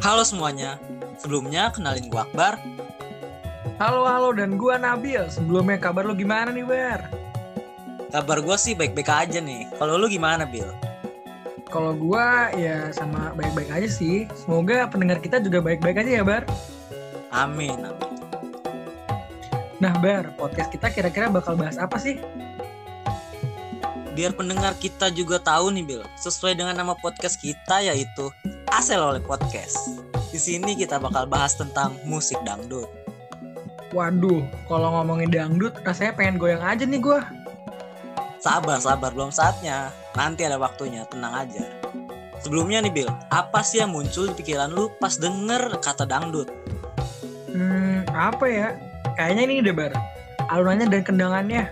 Halo semuanya, sebelumnya kenalin gue Akbar. Halo halo dan gua Nabil. Sebelumnya kabar lu gimana nih, Bar? Kabar gue sih baik-baik aja nih. Kalau lu gimana, Bil? Kalau gua ya sama baik-baik aja sih. Semoga pendengar kita juga baik-baik aja ya, Bar. Amin, amin. Nah, Bar, podcast kita kira-kira bakal bahas apa sih? Biar pendengar kita juga tahu nih, Bil. Sesuai dengan nama podcast kita yaitu Asel oleh Podcast. Di sini kita bakal bahas tentang musik dangdut. Waduh, kalau ngomongin dangdut, rasanya pengen goyang aja nih gua. Sabar, sabar, belum saatnya. Nanti ada waktunya, tenang aja. Sebelumnya nih, Bil, apa sih yang muncul di pikiran lu pas denger kata dangdut? Hmm, apa ya? Kayaknya ini deh, Bar. Alunannya dan kendangannya.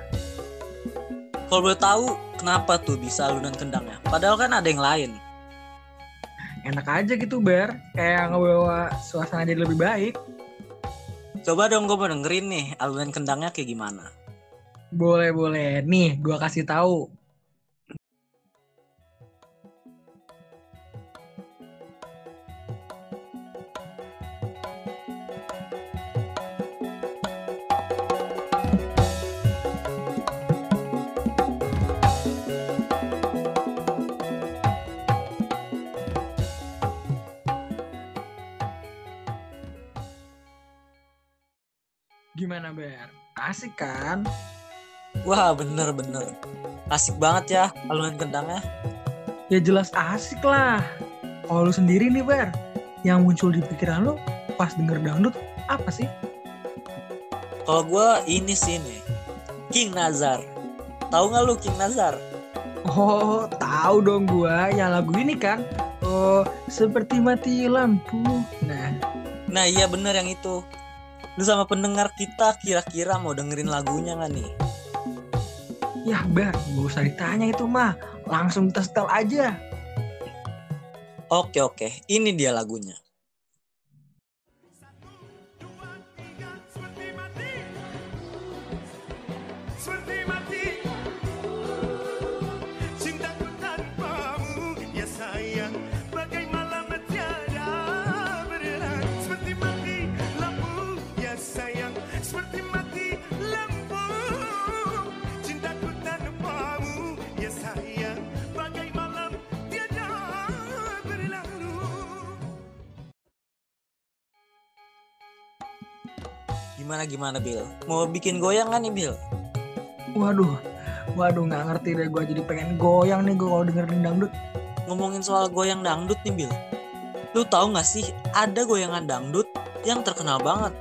Kalau boleh tahu, kenapa tuh bisa alunan kendangnya? Padahal kan ada yang lain. Enak aja gitu, Bar. Kayak ngebawa suasana jadi lebih baik. Coba dong gue mau dengerin nih alunan kendangnya kayak gimana. Boleh, boleh. Nih, gua kasih tahu. Gimana, Bar? Asik kan? Wah bener-bener. Asik banget ya alunan kendangnya. Ya jelas asik lah. Kalau lu sendiri nih, Bar, yang muncul di pikiran lu pas denger dangdut apa sih? Kalau gue ini sih nih. King Nazar. Tahu nggak lu King Nazar? Oh, tahu dong gua yang lagu ini kan. Oh, seperti mati lampu. Nah, Nah iya bener yang itu. Lu sama pendengar kita kira-kira mau dengerin lagunya nggak nih? ya Bar, gak usah ditanya itu mah. Langsung kita setel aja. Oke oke, ini dia lagunya. Gimana gimana Bill? Mau bikin goyang kan nih Bill? Waduh, waduh nggak ngerti deh gua jadi pengen goyang nih gua kalau dengerin dangdut. Ngomongin soal goyang dangdut nih Bill. Lu tahu nggak sih ada goyangan dangdut yang terkenal banget?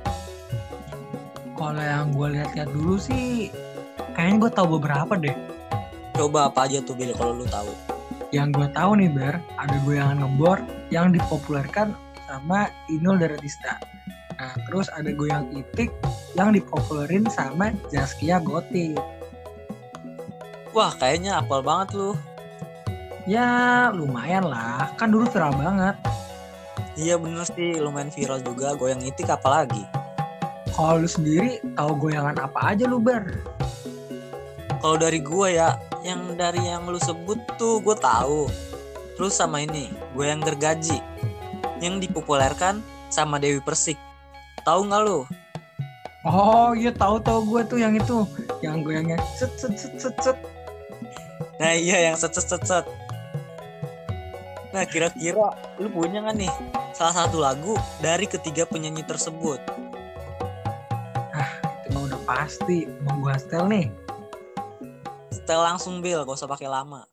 Kalau yang gua lihat-lihat dulu sih, kayaknya gua tahu beberapa deh. Coba apa aja tuh Bill kalau lu tahu? Yang gua tahu nih Bar, ada goyangan ngebor yang dipopulerkan sama Inul Daratista. Nah, terus ada goyang itik yang dipopulerin sama Zaskia Gotik. Wah kayaknya apal banget lu. Ya lumayan lah, kan dulu viral banget. Iya bener sih lumayan viral juga goyang itik apalagi. Kalau lu sendiri tahu goyangan apa aja lu bar? Kalau dari gua ya, yang dari yang lu sebut tuh gue tahu. Terus sama ini, goyang gergaji yang dipopulerkan sama Dewi Persik. Tahu nggak lu? Oh iya tahu tahu gue tuh yang itu, yang goyangnya set set set set set. Nah iya yang set set set set. Nah kira-kira lu punya nggak nih salah satu lagu dari ketiga penyanyi tersebut? Itu mah udah pasti mau gue setel nih. Setel langsung Bill, gak usah pakai lama.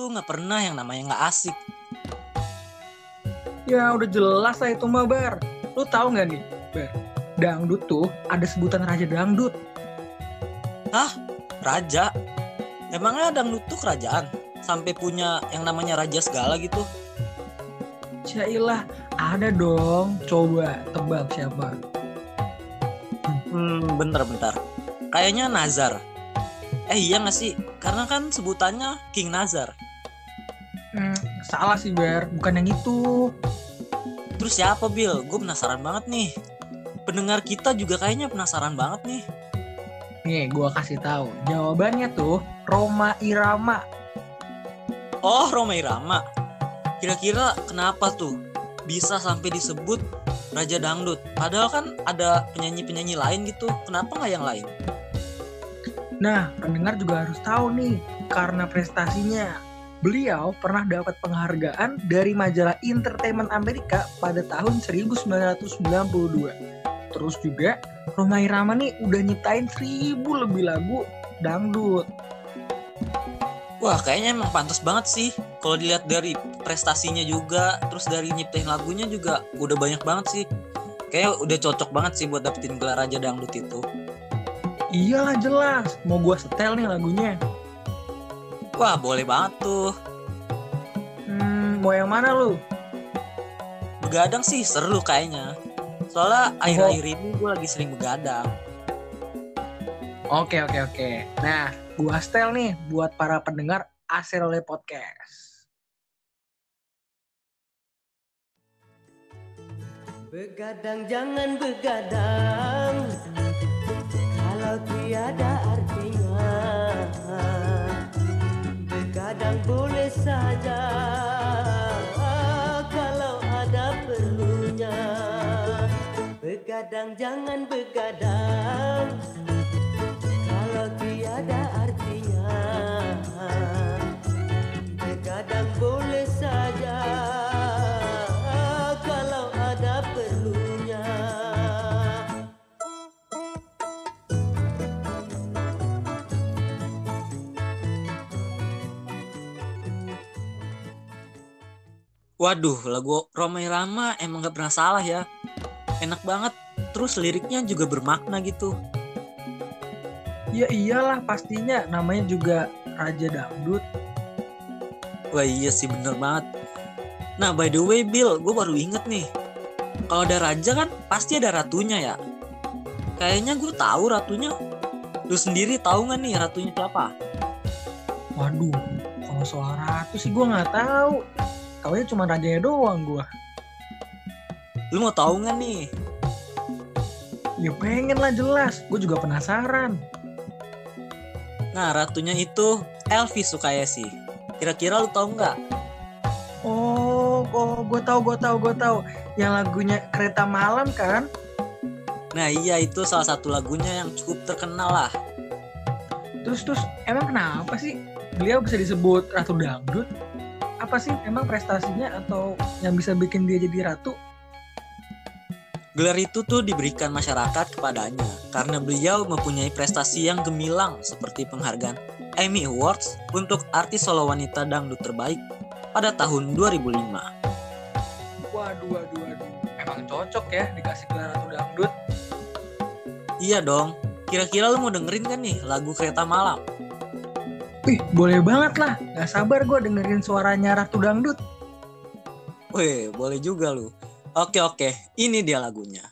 Tuh nggak pernah yang namanya nggak asik. Ya udah jelas lah itu mah bar. Lu tahu nggak nih bar? dangdut tuh ada sebutan raja dangdut. Raja. Emangnya dangdut tuh kerajaan? Sampai punya yang namanya raja segala gitu? Syailah, ada dong. Coba tebak siapa? Hmm, bentar-bentar. Kayaknya Nazar. Eh iya gak sih? Karena kan sebutannya King Nazar. Hmm, salah sih Ber, bukan yang itu. Terus siapa Bill? Gue penasaran banget nih. Pendengar kita juga kayaknya penasaran banget nih. Nih, gua kasih tahu. Jawabannya tuh Roma Irama. Oh, Roma Irama. Kira-kira kenapa tuh bisa sampai disebut Raja Dangdut? Padahal kan ada penyanyi-penyanyi lain gitu. Kenapa nggak yang lain? Nah, pendengar juga harus tahu nih, karena prestasinya. Beliau pernah dapat penghargaan dari majalah Entertainment Amerika pada tahun 1992. Terus juga, Roma Irama nih udah nyiptain seribu lebih lagu dangdut. Wah, kayaknya emang pantas banget sih. Kalau dilihat dari prestasinya juga, terus dari nyiptain lagunya juga udah banyak banget sih. Kayak udah cocok banget sih buat dapetin gelar Raja Dangdut itu. Iyalah jelas, mau gua setel nih lagunya. Wah, boleh banget tuh. Hmm, mau yang mana lu? Begadang sih seru kayaknya. Soalnya akhir-akhir ini gue lagi sering begadang. Oke oke oke. Nah, gua setel nih buat para pendengar Aserole Podcast. Begadang jangan begadang Kalau tiada artinya Begadang boleh saja Kalau ada perlunya. Begadang jangan begadang Kalau tiada artinya. Begadang boleh Waduh, lagu Roma Irama emang gak pernah salah ya. Enak banget. Terus liriknya juga bermakna gitu. Ya iyalah pastinya namanya juga Raja Dangdut. Wah iya sih bener banget. Nah by the way Bill, gue baru inget nih. Kalau ada raja kan pasti ada ratunya ya. Kayaknya gue tahu ratunya. Lu sendiri tahu nggak nih ratunya siapa? Waduh, kalau soal ratu sih gua nggak tahu. Taunya cuma rajanya doang gua. Lu mau tahu nggak nih? Ya pengen lah jelas, gue juga penasaran. Nah ratunya itu Elvis Sukaesi. Kira-kira lu tahu nggak? Oh, oh gue tahu, gue tahu, gue tahu. Yang lagunya Kereta Malam kan? Nah iya itu salah satu lagunya yang cukup terkenal lah. Terus terus emang kenapa sih beliau bisa disebut Ratu Dangdut? Apa sih emang prestasinya atau yang bisa bikin dia jadi ratu? Gelar itu tuh diberikan masyarakat kepadanya karena beliau mempunyai prestasi yang gemilang seperti penghargaan Emmy Awards untuk artis solo wanita dangdut terbaik pada tahun 2005. Waduh, waduh, waduh. Emang cocok ya dikasih gelar Ratu Dangdut. Iya dong, kira-kira lu mau dengerin kan nih lagu Kereta Malam? Wih, boleh banget lah. Gak sabar gue dengerin suaranya Ratu Dangdut. Weh, boleh juga lu. Oke oke, ini dia lagunya.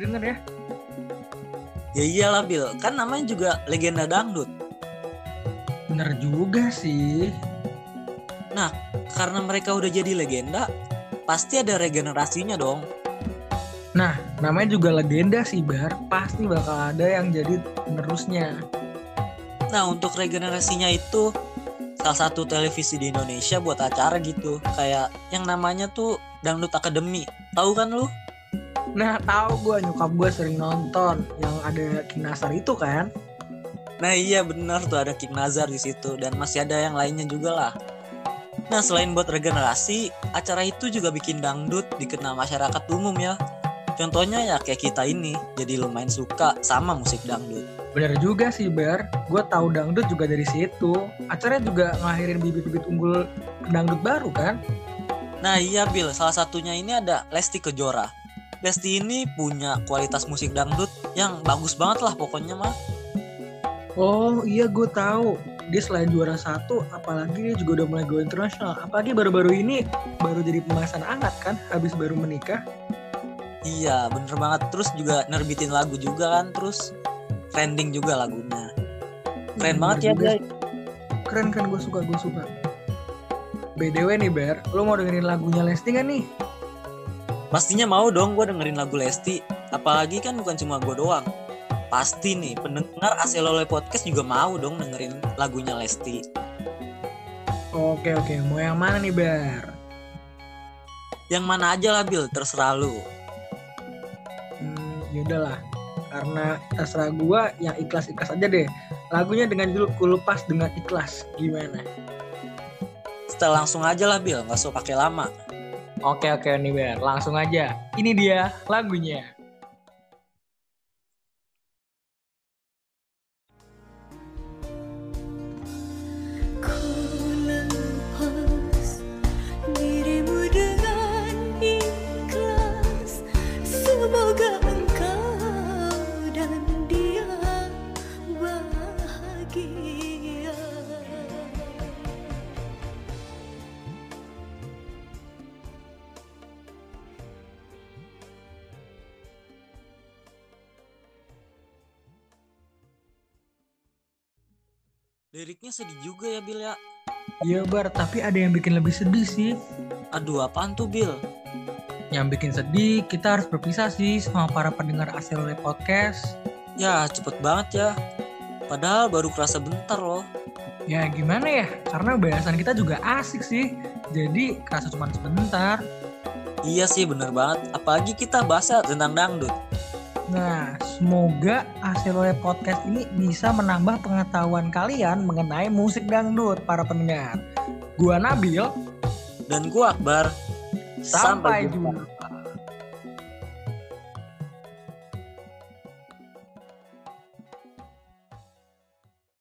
Didengar ya. Ya iyalah Bill, kan namanya juga legenda dangdut. Bener juga sih. Karena mereka udah jadi legenda, pasti ada regenerasinya dong. Nah, namanya juga legenda sih Bar. Pasti bakal ada yang jadi penerusnya. Nah, untuk regenerasinya itu salah satu televisi di Indonesia buat acara gitu, kayak yang namanya tuh Dangdut Academy. Tahu kan lu? Nah, tahu gue nyokap gue sering nonton yang ada Kinasar itu kan. Nah, iya benar tuh ada King Nazar di situ dan masih ada yang lainnya juga lah. Nah, selain buat regenerasi, acara itu juga bikin dangdut dikenal masyarakat umum ya. Contohnya ya kayak kita ini, jadi lumayan suka sama musik dangdut. Bener juga sih Bar. Gue tahu dangdut juga dari situ. Acaranya juga ngelahirin bibit-bibit unggul dangdut baru kan. Nah iya Bill, salah satunya ini ada Lesti Kejora. Lesti ini punya kualitas musik dangdut yang bagus banget lah pokoknya mah. Oh iya gue tahu. Dia selain juara satu, apalagi dia juga udah mulai go internasional. Apalagi baru-baru ini baru jadi pembahasan hangat kan, habis baru menikah. Iya bener banget, terus juga nerbitin lagu juga kan, terus trending juga lagunya. Keren Hmm, banget ya dia. Keren kan gue suka, gue suka. BDW nih Ber, lo mau dengerin lagunya Lesti gak nih? Pastinya mau dong gue dengerin lagu Lesti. Apalagi kan bukan cuma gue doang. Pasti nih pendengar Aselole Podcast juga mau dong dengerin lagunya Lesti. Oke oke, mau yang mana nih Ber? Yang mana aja lah Bill, terserah lu. Hmm, yaudahlah. Karena terserah gue yang ikhlas-ikhlas aja deh. Lagunya dengan judul Ku Lepas Dengan Ikhlas. Gimana? Setel langsung aja lah Bill, nggak usah pakai lama. Oke oke nih langsung aja. Ini dia lagunya. Liriknya sedih juga ya Bill ya. Iya Bar, tapi ada yang bikin lebih sedih sih. Aduh apaan tuh Bill? Yang bikin sedih, kita harus berpisah sih sama para pendengar Aselole Podcast. Ya cepet banget ya. Padahal baru kerasa bentar loh. Ya gimana ya, karena bahasan kita juga asik sih. Jadi kerasa cuma sebentar. Iya sih bener banget. Apalagi kita bahasa tentang dangdut. Nah, semoga Aselole Podcast ini bisa menambah pengetahuan kalian mengenai musik dangdut para pendengar. Gua Nabil, Dan gua Akbar. sampai jumpa.